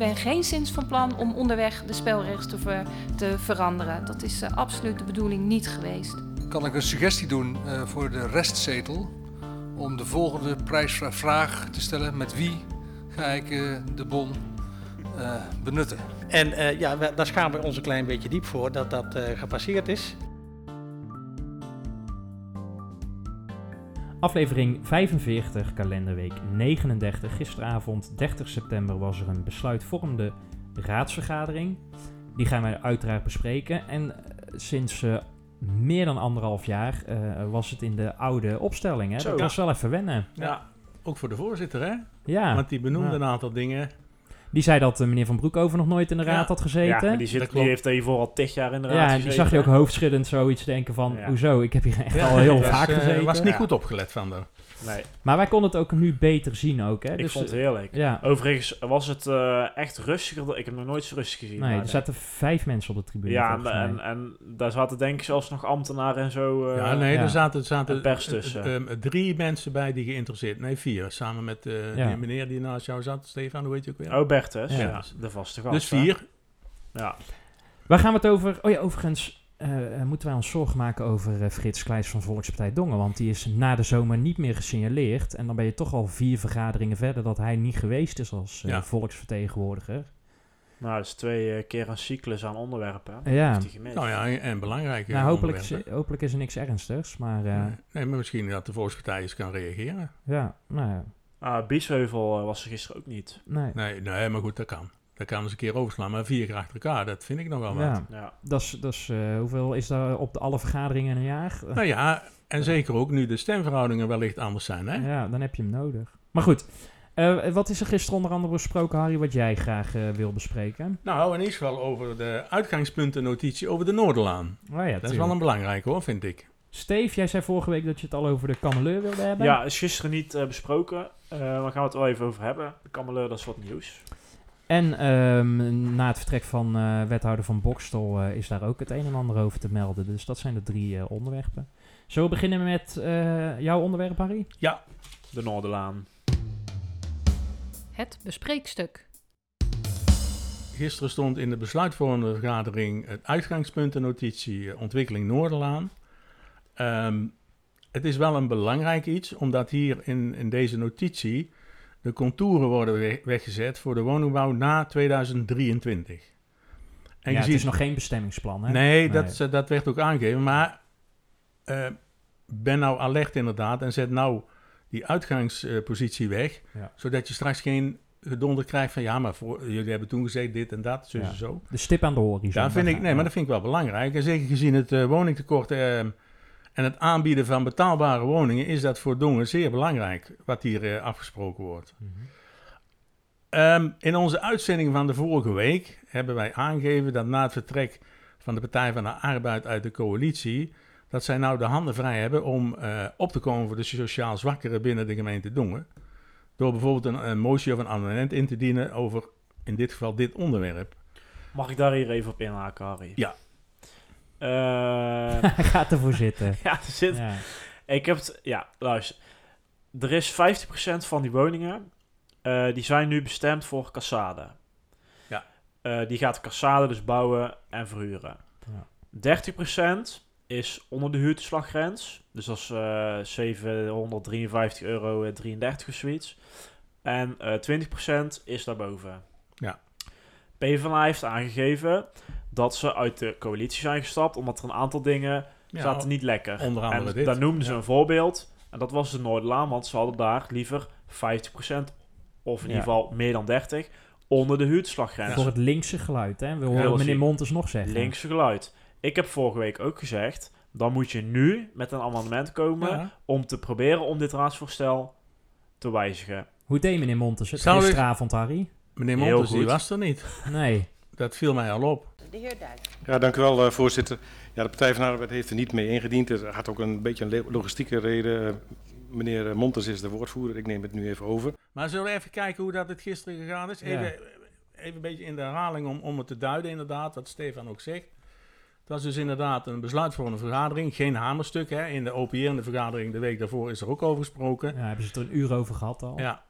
Ben geen zins van plan om onderweg de spelregels te, ver- te veranderen. Dat is eh, absoluut de bedoeling niet geweest. Kan ik een suggestie doen eh, voor de restzetel? Om de volgende prijsvraag te stellen: met wie ga ik eh, de bon eh, benutten? En eh, ja, we- daar schamen we ons een klein beetje diep voor dat dat eh, gepasseerd is. Aflevering 45, kalenderweek 39. Gisteravond, 30 september, was er een besluitvormende raadsvergadering. Die gaan wij uiteraard bespreken. En eh, sinds eh, meer dan anderhalf jaar eh, was het in de oude opstelling. Hè? Zo. Dat Ja. was wel even wennen. Ja, ook voor de voorzitter, hè? Ja, Want die benoemde Ja. een aantal dingen. Die zei dat eh, meneer Van Broekhoven nog nooit in de Ja. raad had Ja, gezeten. maar die, zit, die heeft hiervoor al tig jaar in de raad Ja, en die zag je ook hoofdschuddend zoiets denken van, Ja. hoezo? Ik heb hier echt Ja, al heel vaak gezeten. was niet Ja. goed opgelet van de. Nee, Maar wij konden het ook nu beter zien ook. Hè? ik Dus, vond het eh, heerlijk. Ja, Overigens was het eh, echt rustiger. Ik heb nog nooit zo rustig gezien. nee, er zaten vijf mensen op de tribune. Ja, en, en, en daar zaten denk ik zelfs nog ambtenaren en zo. eh, ja, nee, ja. er zaten, er zaten En pers tussen. drie mensen bij die geïnteresseerd. Nee, vier. Samen met eh, Ja. die meneer die naast jou zat, Stefan, hoe heet je ook weer? Oh, Bertus, Ja. ja. de vaste gast. dus hè. vier. Ja. Waar gaan we het over? Oh ja, overigens eh, eh, moeten wij ons zorgen maken over eh, Frits Kleijs van Volkspartij Dongen. Want die is na de zomer niet meer gesignaleerd. En dan ben je toch al vier vergaderingen verder dat hij niet geweest is als eh, Ja. volksvertegenwoordiger. Nou, dat is twee keer een cyclus aan onderwerpen. Ja. Nou ja, en belangrijk. Nou, hopelijk, is, hopelijk is er niks ernstigs. Maar eh, Nee, nee, maar misschien dat de volkspartij eens kan reageren. ja, nou ja, Ah, Biesheuvel was er gisteren ook niet. nee. Nee, nee, maar goed, dat kan. Dat kan eens een keer overslaan. Maar vier keer achter elkaar, dat vind ik nog wel wat. Ja, Ja. dat is, dat is, eh, hoeveel is daar op de alle vergaderingen in een jaar? Nou ja, en zeker ook nu de stemverhoudingen wellicht anders zijn. Hè? Ja, dan heb je hem nodig. Maar goed, eh, wat is er gisteren onder andere besproken, Harry, wat jij graag eh, wil bespreken? Nou, in ieder geval over de uitgangspuntennotitie over de Noorderlaan. Oh ja, Dat is wel een belangrijke hoor, vind ik. Steve, jij zei vorige week dat je het al over de kameleur wilde hebben. ja, is gisteren niet besproken. Eh maar gaan we het wel even over hebben. De Kameleur, dat is wat nieuws. En ehm, na het vertrek van eh, wethouder van Bokstel eh, is daar ook het een en ander over te melden. Dus dat zijn de drie eh, onderwerpen. Zullen we beginnen met eh, jouw onderwerp, Harry? De Noorderlaan. Het bespreekstuk. Gisteren stond in de besluitvormende vergadering het uitgangspuntennotitie eh, ontwikkeling Noorderlaan. Ehm, het is wel een belangrijk iets, omdat hier in, in deze notitie de contouren worden we- weggezet voor de woningbouw na 2023. En ja, je het ziet- is nog geen bestemmingsplan, hè? Nee, Dat, eh, dat werd ook aangegeven. Maar eh, ben nou alert inderdaad en zet nou die uitgangspositie weg. Ja. Zodat je straks geen gedonder krijgt van ja, maar voor, jullie hebben toen gezegd dit en dat, zo Ja. en zo. De stip aan de horizon. Ja, vind ik, nee, maar dat vind ik wel belangrijk. En zeker gezien het eh, woningtekort en het aanbieden van betaalbare woningen, is dat voor Dongen zeer belangrijk, wat hier eh, afgesproken wordt. Mhm. Ehm, in onze uitzending van de vorige week hebben wij aangegeven dat na het vertrek van de Partij van de Arbeid uit de coalitie, dat zij nou de handen vrij hebben om eh, op te komen voor de sociaal zwakkeren binnen de gemeente Dongen. Door bijvoorbeeld een, een motie of een amendement in te dienen over, in dit geval, dit onderwerp. Mag ik daar hier even op inhaken, Harry? Ja. Eh, Hij gaat ervoor zitten. ja, er zit... Ja. Ik heb het... Ja, luister. Er is 50% van die woningen... eh, die zijn nu bestemd voor cassade. Ja. Eh, die gaat cassade dus bouwen en verhuren. Ja. 30% is onder de huurtoeslaggrens. Dus dat is eh 753 euro eh, 33 of zoiets. En eh 20% is daarboven. Ja. PvdA heeft aangegeven dat ze uit de coalitie zijn gestapt... omdat er een aantal dingen Ja, zaten niet lekker. onder andere en dit. daar noemden ze Ja. een voorbeeld. En dat was de Noorderlaan, want ze hadden daar liever 50% of in Ja. ieder geval meer dan 30% onder de huurtoeslaggrens. Voor het linkse geluid, hè? We horen meneer. Montes nog zeggen. Linkse geluid. Ik heb vorige week ook gezegd, dan moet je nu met een amendement komen Ja. om te proberen om dit raadsvoorstel te wijzigen. Hoe deed meneer Montes het gisteravond, Harry? Meneer Montes, die was er niet. Nee. Dat viel mij al op. De heer Dijk. Ja, dank u wel, uh, voorzitter. Ja, de Partij van de Arbeid heeft er niet mee ingediend. Er had ook een beetje een logistieke reden. Uh, meneer Montes is de woordvoerder, ik neem het nu even over. Maar zullen we even kijken hoe dat het gisteren gegaan is? Even, ja. even een beetje in de herhaling om, om het te duiden, inderdaad, wat Stefan ook zegt. Het was dus inderdaad een besluitvormende vergadering, geen hamerstuk. Hè. In de OPR, vergadering de week daarvoor, is er ook over gesproken. Ja, hebben ze het er een uur over gehad al? Ja,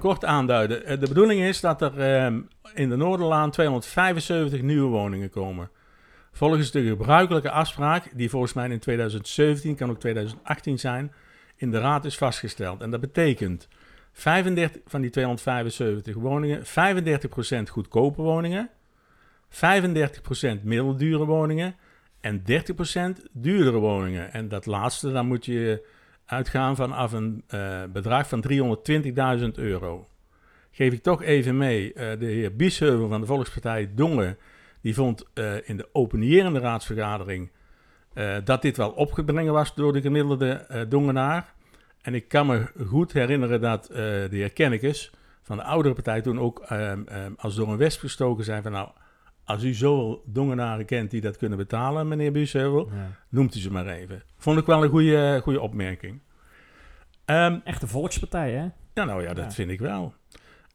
kort aanduiden. De bedoeling is dat er uh, in de Noorderlaan 275 nieuwe woningen komen. Volgens de gebruikelijke afspraak, die volgens mij in 2017, kan ook 2018 zijn, in de raad is vastgesteld. En dat betekent 35 van die 275 woningen, 35% goedkope woningen, 35% middeldure woningen en 30% duurdere woningen. En dat laatste, dan moet je uitgaan vanaf een uh, bedrag van 320.000 euro. Geef ik toch even mee, uh, de heer Biesheuvel van de Volkspartij Dongen, die vond uh, in de openierende raadsvergadering dat dit wel opgebrengen was door de gemiddelde Dongenaar. En ik kan me goed herinneren dat de heer Kennekes van de oudere partij toen ook ehm, ehm, als door een wesp gestoken zijn van nou, als u zoveel dongenaren kent die dat kunnen betalen, meneer Biesheuvel, ja. noemt u ze maar even. Vond ik wel een goede, goede opmerking. Um, Echte volkspartij, hè? Ja, nou ja, dat ja. vind ik wel.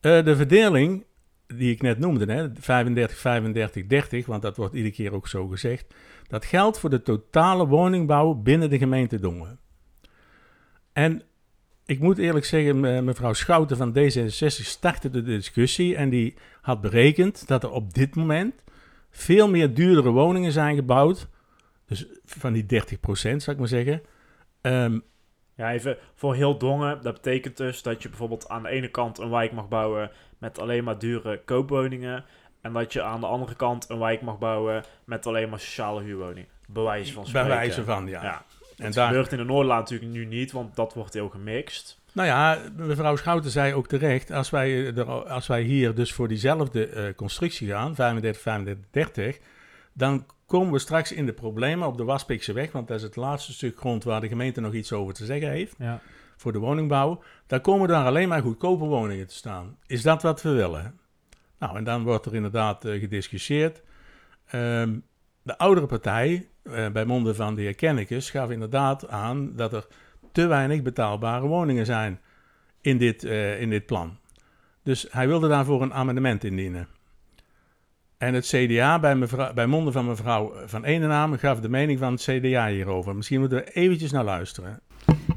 Uh, de verdeling die ik net noemde, hè, 35, 35, 30, want dat wordt iedere keer ook zo gezegd, dat geldt voor de totale woningbouw binnen de gemeente Dongen. En ik moet eerlijk zeggen, mevrouw Schouten van D66 startte de discussie en die had berekend dat er op dit moment veel meer duurdere woningen zijn gebouwd. Dus van die 30 procent, zou ik maar zeggen. Um, ja, even voor heel Dongen. Dat betekent dus dat je bijvoorbeeld aan de ene kant een wijk mag bouwen met alleen maar dure koopwoningen. En dat je aan de andere kant een wijk mag bouwen met alleen maar sociale huurwoningen. Bewijs van spreken. Bewijzen van, ja. ja. En dat gebeurt in de Noordlaan natuurlijk nu niet, want dat wordt heel gemixt. Nou ja, mevrouw Schouten zei ook terecht, als wij, er, als wij hier dus voor diezelfde uh, constructie gaan, 35, 35, 30, dan komen we straks in de problemen op de Waspikse weg, want dat is het laatste stuk grond waar de gemeente nog iets over te zeggen heeft, ja. voor de woningbouw. Daar komen daar alleen maar goedkope woningen te staan. Is dat wat we willen? Nou, en dan wordt er inderdaad uh, gediscussieerd. Um, de oudere partij, uh, bij monden van de heer Kennekes, gaf inderdaad aan dat er te weinig betaalbare woningen zijn in dit, uh, in dit plan. Dus hij wilde daarvoor een amendement indienen. En het CDA, bij, mevrouw, bij monden van mevrouw Van Enenaam, gaf de mening van het CDA hierover. Misschien moeten we eventjes naar luisteren.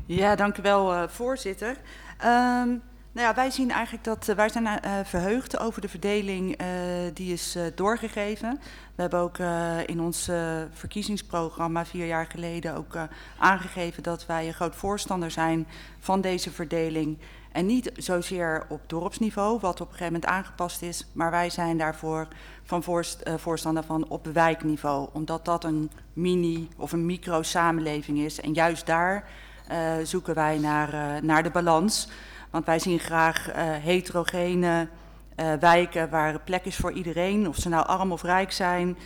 Ja, dank u wel, uh, voorzitter. Um, nou ja, wij zien eigenlijk dat uh, wij zijn uh, verheugd over de verdeling uh, die is doorgegeven. We hebben ook in ons verkiezingsprogramma vier jaar geleden ook aangegeven dat wij een groot voorstander zijn van deze verdeling. En niet zozeer op dorpsniveau, wat op een gegeven moment aangepast is, maar wij zijn daarvoor van voorst, voorstander van op wijkniveau. Omdat dat een mini of een micro-samenleving is. En juist daar zoeken wij naar, naar de balans. Want wij zien graag heterogene wijken waar plek is voor iedereen. Of ze nou arm of rijk zijn,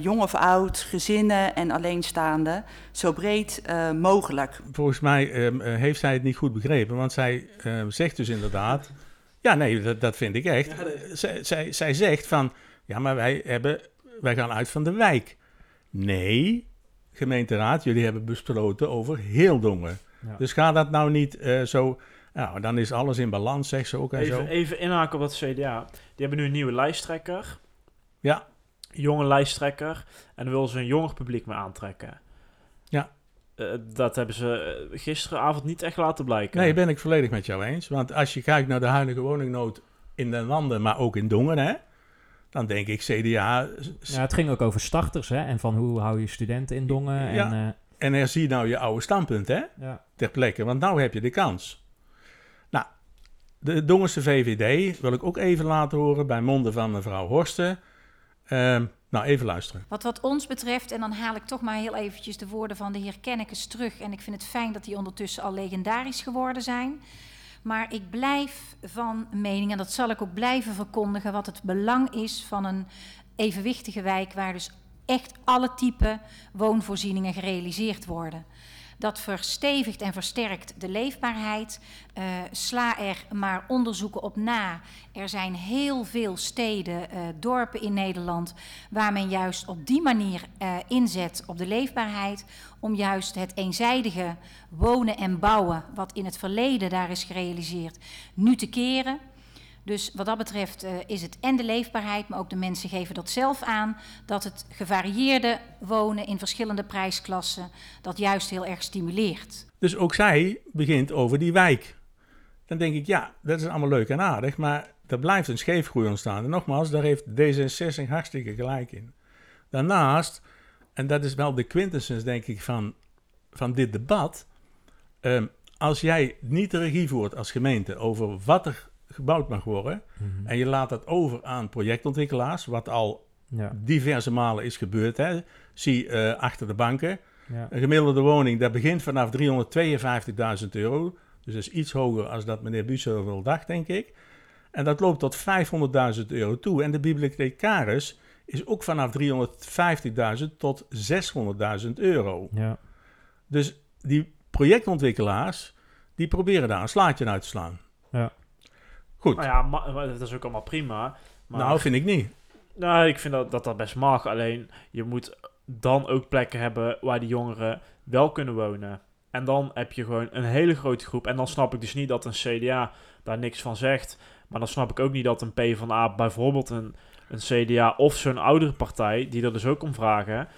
jong of oud, gezinnen en alleenstaanden. Zo breed mogelijk. Volgens mij ehm, heeft zij het niet goed begrepen. Want zij ehm, zegt dus inderdaad... Ja, nee, dat, dat vind ik echt. Ja, zij, zij, zij zegt van... Ja, maar wij, hebben, wij gaan uit van de wijk. Nee, gemeenteraad, jullie hebben besloten over heel Dongen. Ja. Dus ga dat nou niet uh, zo... Nou, dan is alles in balans, zegt ze ook en even, zo. Even inhaken op het CDA. Die hebben nu een nieuwe lijsttrekker. Ja. Jonge lijsttrekker. En dan willen ze een jonger publiek mee aantrekken. Ja. Uh, dat hebben ze gisteravond niet echt laten blijken. Nee, ben ik volledig met jou eens. Want als je kijkt naar de huidige woningnood in de landen, maar ook in Dongen, hè dan denk ik CDA... Ja, het ging ook over starters, hè? En van hoe hou je studenten in Dongen. Ja, en, uh... en herzien nou je oude standpunt, hè? Ja. Ter plekke, want nou heb je de kans. De Dongense VVD wil ik ook even laten horen bij monden van mevrouw Horsten. Uh, nou, even luisteren. Wat, wat ons betreft, en dan haal ik toch maar heel eventjes de woorden van de heer Kennekes terug. En ik vind het fijn dat die ondertussen al legendarisch geworden zijn. Maar ik blijf van mening, en dat zal ik ook blijven verkondigen, wat het belang is van een evenwichtige wijk waar dus echt alle type woonvoorzieningen gerealiseerd worden. Dat verstevigt en versterkt de leefbaarheid. Uh, sla er maar onderzoeken op na. Er zijn heel veel steden, uh, dorpen in Nederland waar men juist op die manier uh, inzet op de leefbaarheid. Om juist het eenzijdige wonen en bouwen, wat in het verleden daar is gerealiseerd, nu te keren. Dus wat dat betreft uh, is het en de leefbaarheid, maar ook de mensen geven dat zelf aan, dat het gevarieerde wonen in verschillende prijsklassen dat juist heel erg stimuleert. Dus ook zij begint over die wijk. Dan denk ik, ja, dat is allemaal leuk en aardig, maar er blijft een scheefgroei ontstaan. En nogmaals, daar heeft D66 hartstikke gelijk in. Daarnaast, en dat is wel de quintessens, denk ik, van, van dit debat. Um, als jij niet de regie voert als gemeente over wat er gebouwd mag worden. Mhm. En je laat dat over aan projectontwikkelaars, wat al ja. diverse malen is gebeurd. Hè. Zie uh, achter de banken. Ja. Een gemiddelde woning, dat begint vanaf 352.000 euro. Dus dat is iets hoger als dat meneer Bussel dacht, denk ik. En dat loopt tot 500.000 euro toe. En de bibliothecaris is ook vanaf 350.000 tot 600.000 euro. Ja. Dus die projectontwikkelaars, die proberen daar een slaatje uit te slaan. Ja. Goed. Nou ja, maar, dat is ook allemaal prima. Maar, nou, vind ik niet. Nou, ik vind dat, dat dat best mag. Alleen, je moet dan ook plekken hebben waar die jongeren wel kunnen wonen. En dan heb je gewoon een hele grote groep. En dan snap ik dus niet dat een CDA daar niks van zegt. Maar dan snap ik ook niet dat een PvdA bijvoorbeeld een, een CDA of zo'n oudere partij, die er dus ook om vragen,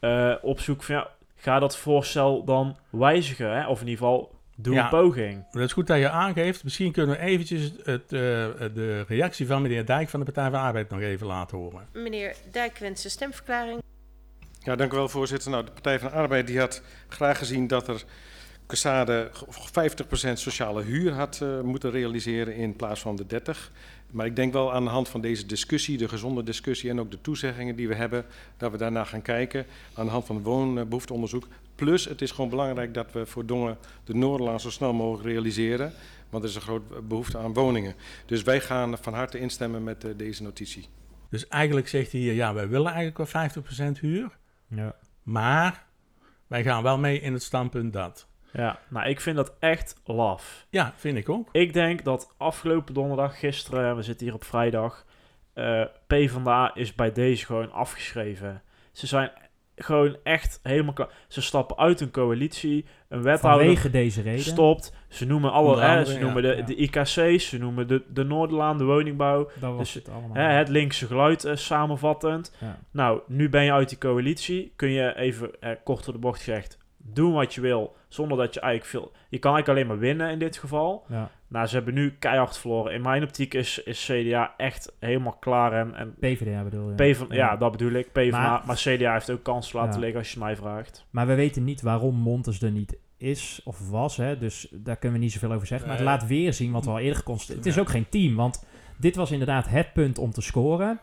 uh, op zoek van ja, ga dat voorstel dan wijzigen. Hè? Of in ieder geval Doe een poging. Dat is goed dat je aangeeft. Misschien kunnen we eventjes het, uh, de reactie van meneer Dijk van de Partij van de Arbeid nog even laten horen. Meneer Dijk wenst een stemverklaring. Ja, dank u wel voorzitter. Nou, de Partij van de Arbeid die had graag gezien dat er Cassade 50% sociale huur had uh, moeten realiseren in plaats van de 30. Maar ik denk wel aan de hand van deze discussie, de gezonde discussie en ook de toezeggingen die we hebben, dat we daarna gaan kijken aan de hand van het woonbehoefteonderzoek. Plus, het is gewoon belangrijk dat we voor Dongen de Noorderlaan zo snel mogelijk realiseren, want er is een grote behoefte aan woningen. Dus wij gaan van harte instemmen met uh, deze notitie. Dus eigenlijk zegt hij hier, ja, wij willen eigenlijk wel 50% huur, ja. maar wij gaan wel mee in het standpunt dat. Ja, nou ik vind dat echt laf. Ja, vind ik ook. Ik denk dat afgelopen donderdag, gisteren, we zitten hier op vrijdag, uh, PvdA is bij deze gewoon afgeschreven. Ze zijn gewoon echt helemaal klaar. Ze stappen uit een coalitie. Een wethouder Vanwege deze reden. stopt. Ze noemen alle, hè, ze noemen de, de IKC's, ze noemen de, de Noorderlaan, de woningbouw. Dat was dus, het allemaal. Hè, het linkse geluid uh, samenvattend. Ja. Nou, nu ben je uit die coalitie. Kun je even uh, kort door de bocht gezegd doen wat je wil, zonder dat je eigenlijk veel... Je kan eigenlijk alleen maar winnen in dit geval. Nou, ze hebben nu keihard verloren. In mijn optiek is, is CDA echt helemaal klaar. En, en PvdA bedoel je? PvdA, ja. ja, dat bedoel ik. PvdA, maar, maar CDA heeft ook kans laten ja. liggen als je mij vraagt. Maar we weten niet waarom Montes er niet is of was. Hè? Dus daar kunnen we niet zoveel over zeggen. Maar het laat weer zien wat we al eerder geconstateerd Het is ook geen team, want dit was inderdaad het punt om te scoren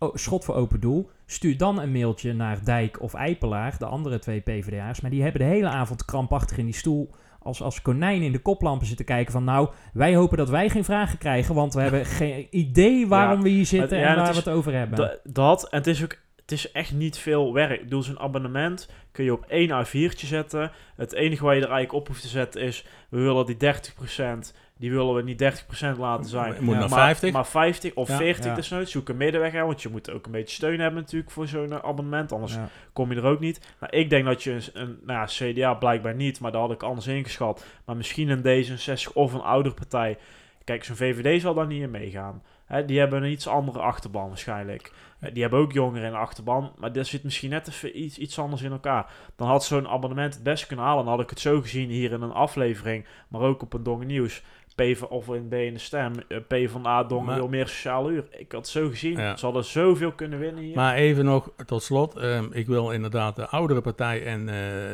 oh, schot voor open doel. Stuur dan een mailtje naar Dijk of Eipelaar, de andere twee PvdA's. Maar die hebben de hele avond krampachtig in die stoel als, als konijn in de koplampen zitten kijken van... nou, wij hopen dat wij geen vragen krijgen... want we hebben geen idee waarom we hier zitten en waar we het over hebben. Dat, en het is ook... Het is echt niet veel werk. Ik bedoel, zo'n abonnement kun je op één A4'tje zetten. Het enige waar je er eigenlijk op hoeft te zetten is... we willen die 30% die willen we niet 30% laten zijn. Moet maar, 50. Maar 50 of ja, 40 ja. desnoods. Zoek een middenweg aan. Want je moet ook een beetje steun hebben natuurlijk voor zo'n abonnement. Anders kom je er ook niet. Nou, ik denk dat je een, een nou ja, CDA blijkbaar niet. Maar daar had ik anders ingeschat. Maar misschien een D66 of een oudere partij. Kijk, zo'n VVD zal daar niet in meegaan. He, die hebben een iets andere achterban waarschijnlijk. Die hebben ook jongeren in de achterban, maar dat zit misschien net even iets, iets anders in elkaar. Dan had zo'n abonnement het best kunnen halen. Dan had ik het zo gezien hier in een aflevering, maar ook op een Dongen Nieuws. P of in B in de stem. Eh, P van A Dongen wil meer sociale uur. Ik had zo gezien. Ja. Ze hadden zoveel kunnen winnen hier. Maar even nog tot slot. Um, ik wil inderdaad de oudere partij en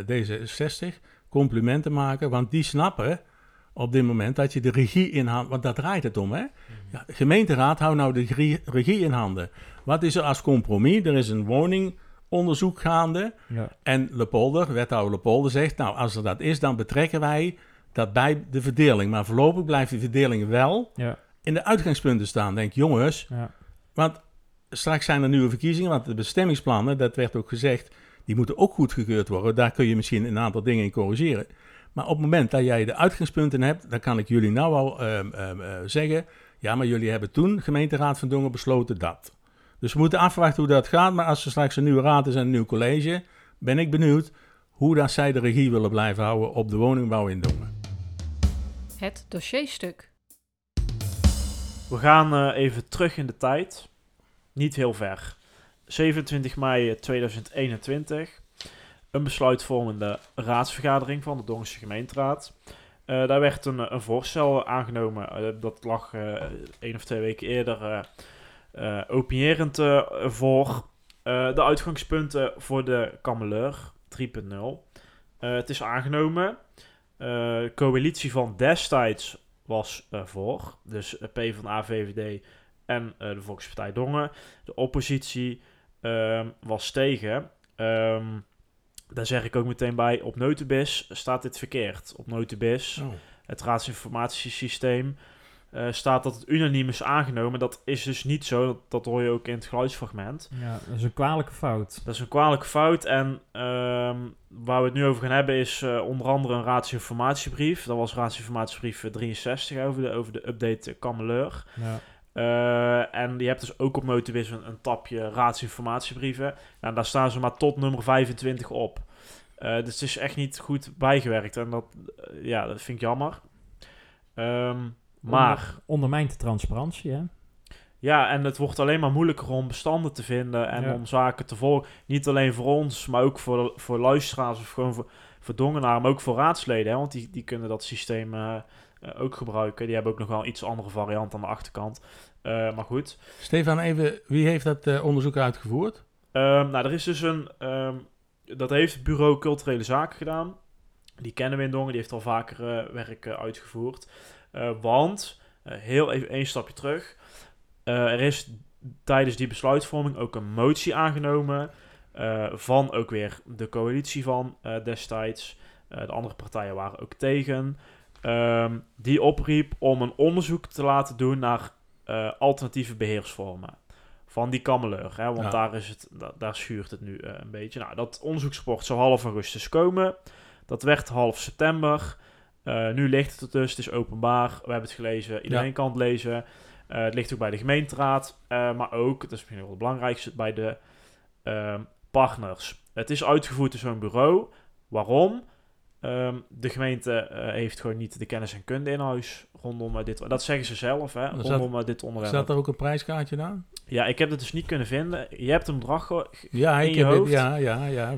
uh, D66 complimenten maken. Want die snappen op dit moment dat je de regie in handen... Want daar draait het om, hè? Mhm. Ja, gemeenteraad, hou nou de regie in handen. Wat is er als compromis? Er is een woningonderzoek gaande. Ja. En Lepolder, wethouder Lepolder, zegt... Nou, als er dat is, dan betrekken wij dat bij de verdeling. Maar voorlopig blijft die verdeling wel ja. in de uitgangspunten staan. Denk, jongens, ja. want straks zijn er nieuwe verkiezingen, want de bestemmingsplannen, dat werd ook gezegd, die moeten ook goedgekeurd worden. Daar kun je misschien een aantal dingen in corrigeren. Maar op het moment dat jij de uitgangspunten hebt, dan kan ik jullie nou al ehm, ehm, eh, zeggen, ja, maar jullie hebben toen, gemeenteraad van Dongen, besloten dat. Dus we moeten afwachten hoe dat gaat. Maar als er straks een nieuwe raad is en een nieuw college, ben ik benieuwd hoe dat zij de regie willen blijven houden op de woningbouw in Dongen. Het dossierstuk. We gaan eh, even terug in de tijd. Niet heel ver. 27 mei 2021. Een besluitvormende raadsvergadering van de Dongse gemeenteraad. Eh, daar werd een, een voorstel aangenomen. Eh, dat lag één of twee weken eerder opinierend voor. de uitgangspunten voor de Kameleur 3.0. het is aangenomen. De coalitie van destijds was voor. Dus P van A, VVD en de Volkspartij Dongen. De oppositie Ehm, was tegen. Um, daar zeg ik ook meteen bij, op Notubis staat dit verkeerd. Op Notubis, oh. het raadsinformatiesysteem, uh, staat dat het unaniem is aangenomen. Dat is dus niet zo, dat, dat, hoor je ook in het geluidsfragment. Ja, dat is een kwalijke fout. Dat is een kwalijke fout en um, waar we het nu over gaan hebben is uh, onder andere een raadsinformatiebrief. Dat was raadsinformatiebrief 63 over de, over de update Kameleur. Ja. Uh, en je hebt dus ook op Motivus een, een tapje raadsinformatiebrieven. En daar staan ze maar tot nummer 25 op. Dus het is echt niet goed bijgewerkt. En dat, ja, dat vind ik jammer. Um, maar... ondermijnt de transparantie, hè? Ja, en het wordt alleen maar moeilijker om bestanden te vinden en ja. om zaken te volgen. Niet alleen voor ons, maar ook voor, voor luisteraars of gewoon voor, voor dongenaren, maar ook voor raadsleden. Hè? Want die, die kunnen dat systeem ook gebruiken. Die hebben ook nog wel een iets andere variant aan de achterkant. Uh, maar goed. Stefan, even, wie heeft dat uh, onderzoek uitgevoerd? Um, nou, er is dus een... Um, dat heeft het Bureau Culturele Zaken gedaan. Die kennen we in Dongen, die heeft al vaker uh, werk uitgevoerd. Want, heel even één stapje terug. er is tijdens die besluitvorming ook een motie aangenomen... van ook weer de coalitie van destijds. de andere partijen waren ook tegen... Um, die opriep om een onderzoek te laten doen naar uh, alternatieve beheersvormen van die kameleur. Hè, want ja. daar, is het, da daar schuurt het nu uh, een beetje. Nou, dat onderzoeksrapport zou half augustus komen. Dat werd half september. Uh, nu ligt het er dus, het is openbaar. We hebben het gelezen, iedereen ja. kan het lezen. het ligt ook bij de gemeenteraad, maar ook, dat is misschien wel het belangrijkste, bij de ehm, partners. Het is uitgevoerd door zo'n bureau. Waarom? Um, de gemeente uh, heeft gewoon niet de kennis en kunde in huis rondom uh, dit. Dat zeggen ze zelf, hè, rondom uh, dit onderwerp. Staat er ook een prijskaartje aan? Ja, ik heb het dus niet kunnen vinden. Je hebt een bedrag ja, in ik je heb hoofd. Het, ja, ja, ja,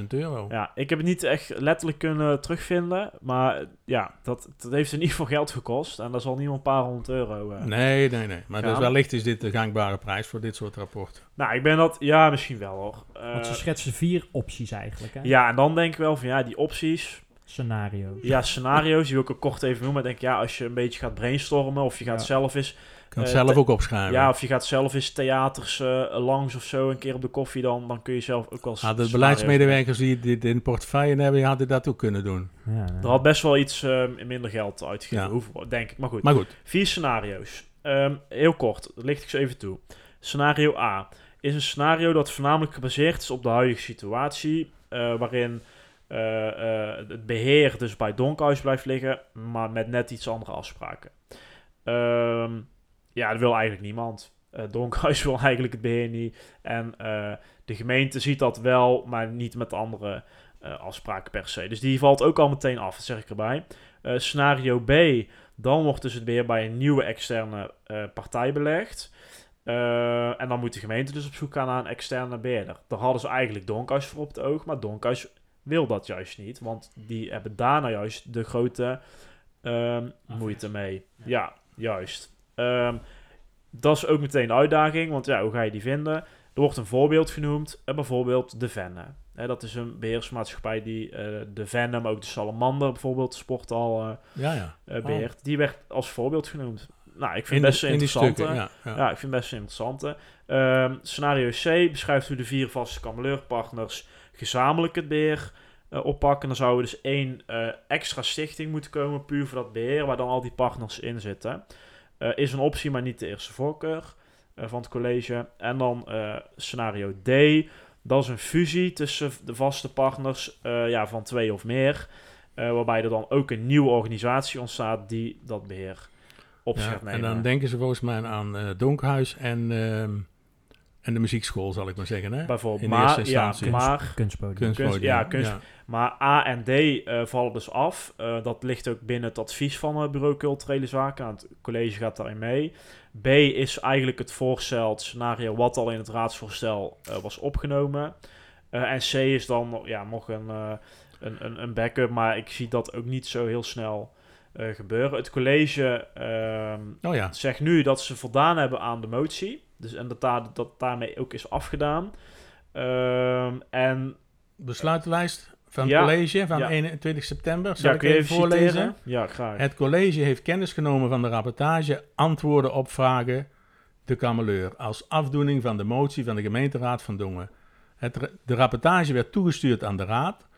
15.000 euro. Ja, ik heb het niet echt letterlijk kunnen terugvinden. Maar ja, dat, dat heeft in ieder geval geld gekost. En dat zal niet een paar honderd euro uh, Nee, nee, nee. Maar dus wellicht is dit de gangbare prijs voor dit soort rapporten. Nou, ik ben dat... Ja, misschien wel hoor. Want ze schetsen vier opties eigenlijk, hè? Ja, en dan denk ik wel van ja, die opties scenario's. Ja, scenario's. Die wil ik ook kort even noemen. Maar denk ja, als je een beetje gaat brainstormen of je gaat ja. zelf eens... Kan uh, zelf ook opschrijven. Ja, of je gaat zelf eens theaters uh, langs of zo een keer op de koffie, dan, dan kun je zelf ook wel... Ja, de beleidsmedewerkers die dit in portefeuille hebben, hadden dat ook kunnen doen. Ja, ja. Er had best wel iets uh, minder geld uitgegeven, ja. denk ik. Maar goed. maar goed. Vier scenario's. Um, heel kort, dat licht ik zo even toe. Scenario A is een scenario dat voornamelijk gebaseerd is op de huidige situatie, waarin... Uh, uh, het beheer dus bij Donkhuis blijft liggen, maar met net iets andere afspraken. Um, ja, dat wil eigenlijk niemand. Uh, Donkhuis wil eigenlijk het beheer niet. En de gemeente ziet dat wel, maar niet met andere afspraken per se. Dus die valt ook al meteen af, zeg ik erbij. scenario B, dan wordt dus het beheer bij een nieuwe externe partij belegd. en dan moet de gemeente dus op zoek gaan naar een externe beheerder. Daar hadden ze eigenlijk Donkhuis voor op het oog, maar Donkhuis wil dat juist niet, want die hebben daarna juist de grote um, moeite mee. Ja, juist. Um, dat is ook meteen de uitdaging, want ja, hoe ga je die vinden? Er wordt een voorbeeld genoemd, uh, bijvoorbeeld de Venne. Dat is een beheersmaatschappij die uh, de maar ook de Salamander bijvoorbeeld, sport al uh, ja, ja. Uh, beheert. Oh. Die werd als voorbeeld genoemd. Nou, ik vind het best interessant. Ja, ja. ja, ik vind het best interessant. Um, scenario C beschrijft hoe de vier vaste kameleurpartners gezamenlijk het beheer uh, oppakken. Dan zou er dus één uh, extra stichting moeten komen, puur voor dat beheer, waar dan al die partners in zitten. Uh, is een optie, maar niet de eerste voorkeur van het college. En dan scenario D. Dat is een fusie tussen de vaste partners eh, ja, van twee of meer. eh, waarbij er dan ook een nieuwe organisatie ontstaat die dat beheer op zich Ja, en dan denken ze volgens mij aan eh Donkhuis en, ehm, en de muziekschool, zal ik maar zeggen. Hè? Bijvoorbeeld. In Maar, eerste ja, maar Kunstpodium. Kunstpodium. Kunst- ja, kunst- Ja. Maar A en D eh, vallen dus af. Eh, dat ligt ook binnen het advies van het Bureau Culturele Zaken. Nou, het college gaat daarin mee. B is eigenlijk het voorstel, het scenario wat al in het raadsvoorstel eh, was opgenomen. Eh, en C is dan ja, nog een, eh, een, een, een backup, maar ik zie dat ook niet zo heel snel eh, gebeuren. Het college ehm, Oh ja, zegt nu dat ze voldaan hebben aan de motie. Dus, en dat, daar, dat daarmee ook is afgedaan. Ehm, en besluitenlijst van het Ja, college van ja. 21 september. Zal ja, ik even voorlezen? citeren? Ja, graag. Het college heeft kennis genomen van de rapportage, antwoorden op vragen de kameleur, als afdoening van de motie van de gemeenteraad van Dongen. Het, de rapportage werd toegestuurd aan de raad.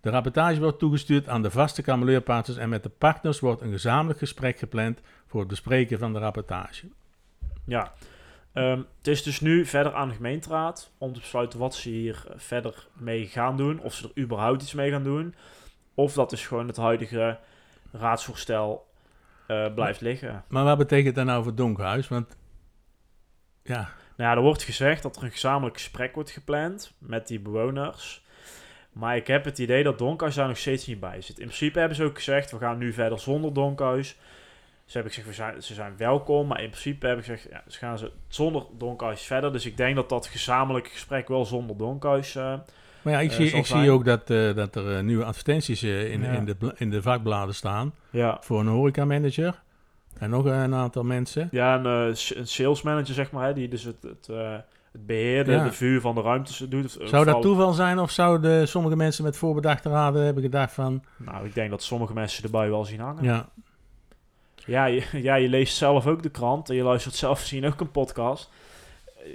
De rapportage wordt toegestuurd aan de vaste kameleurpartners en met de partners wordt een gezamenlijk gesprek gepland voor het bespreken van de rapportage. Ja. Ehm, het is dus nu verder aan de gemeenteraad om te besluiten wat ze hier verder mee gaan doen. Of ze er überhaupt iets mee gaan doen. Of dat dus gewoon het huidige raadsvoorstel eh, blijft liggen. Maar wat betekent dat nou voor Donkhuis? Want ja, Nou ja, er wordt gezegd dat er een gezamenlijk gesprek wordt gepland met die bewoners. Maar ik heb het idee dat Donkhuis daar nog steeds niet bij zit. In principe hebben ze ook gezegd, we gaan nu verder zonder Donkhuis. Ze hebben gezegd, we zijn, ze zijn welkom. Maar in principe hebben ze gezegd, ja, ze gaan ze zonder Donkhuis verder. Dus ik denk dat dat gezamenlijke gesprek wel zonder Donkhuis... eh, maar ja, ik, eh, zie, ik zie ook dat, eh, dat er nieuwe advertenties in, Ja. in, de, in de vakbladen staan ja, voor een horecamanager en nog een aantal mensen. ja een, sales manager, zeg maar, hè, die dus het, het, eh, het beheer, de, Ja. de vuur van de ruimtes doet. Zou dat toeval zijn of zouden sommige mensen met voorbedachte raden hebben gedacht van... Nou, ik denk dat sommige mensen erbij wel zien hangen. Ja, Ja, je, ja, je leest zelf ook de krant en je luistert zelf misschien ook een podcast.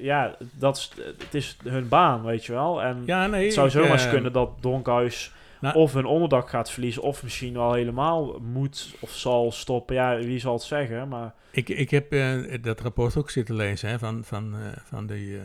Ja, dat is, het is hun baan, weet je wel. En ja nee. het zou zomaar eens eh, kunnen dat Donkhuis nou- of hun onderdak gaat verliezen... of misschien wel helemaal moet of zal stoppen. Ja, wie zal het zeggen, maar... Ik, ik heb eh, dat rapport ook zitten lezen hè, van, van, eh, van, die,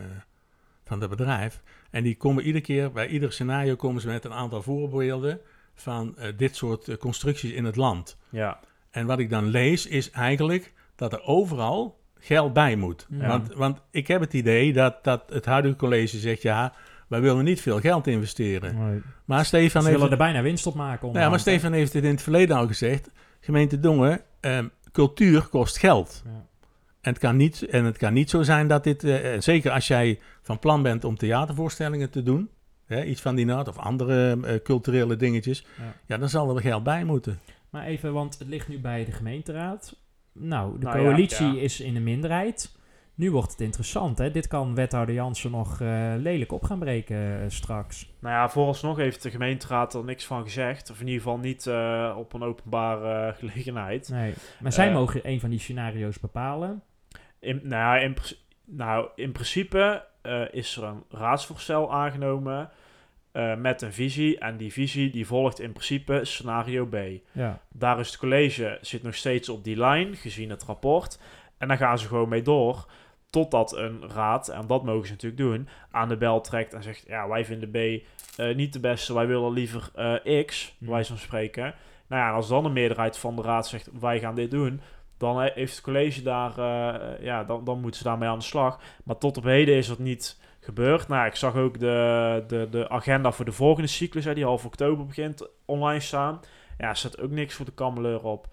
van dat bedrijf. En die komen iedere keer, bij ieder scenario komen ze met een aantal voorbeelden van dit soort constructies in het land. Ja, En wat ik dan lees is eigenlijk dat er overal geld bij moet. Ja. Want, want ik heb het idee dat, dat het huidige college zegt, ja, wij willen niet veel geld investeren. Nee. Maar Stefan Ze heeft... willen er bijna winst op maken. Nou ja, maar? Stefan heeft het in het verleden al gezegd. Gemeente Dongen, ehm, cultuur kost geld. Ja. En het, kan niet, en het kan niet zo zijn dat dit, eh, en zeker als jij van plan bent om theatervoorstellingen te doen, hè, iets van die naad of andere eh, culturele dingetjes, Ja. ja. dan zal er geld bij moeten. Maar even, want het ligt nu bij de gemeenteraad. Nou, de Nou coalitie ja. is in de minderheid. Nu wordt het interessant, hè? Dit kan wethouder Jansen nog eh, lelijk op gaan breken eh, straks. nou ja, vooralsnog heeft de gemeenteraad er niks van gezegd. Of in ieder geval niet eh, op een openbare gelegenheid. Nee. Maar zij mogen een van die scenario's bepalen. In, nou, in, nou, in principe is er een raadsvoorstel aangenomen eh, met een visie. En die visie die volgt in principe scenario B. Ja. Daar is het college zit nog steeds op die lijn, gezien het rapport. En daar gaan ze gewoon mee door. Totdat een raad, en dat mogen ze natuurlijk doen, aan de bel trekt en zegt: Ja, wij vinden B eh, niet de beste, wij willen liever eh, X, bij wijze van spreken. Nou ja, en als dan een meerderheid van de raad zegt: Wij gaan dit doen, dan he- heeft het college daar, ja, dan, dan moeten ze daarmee aan de slag. Maar tot op heden is dat niet gebeurd. Nou, ik zag ook de, de, de agenda voor de volgende cyclus, hè, die half oktober begint, online staan. Ja, er staat ook niks voor de kameleur op.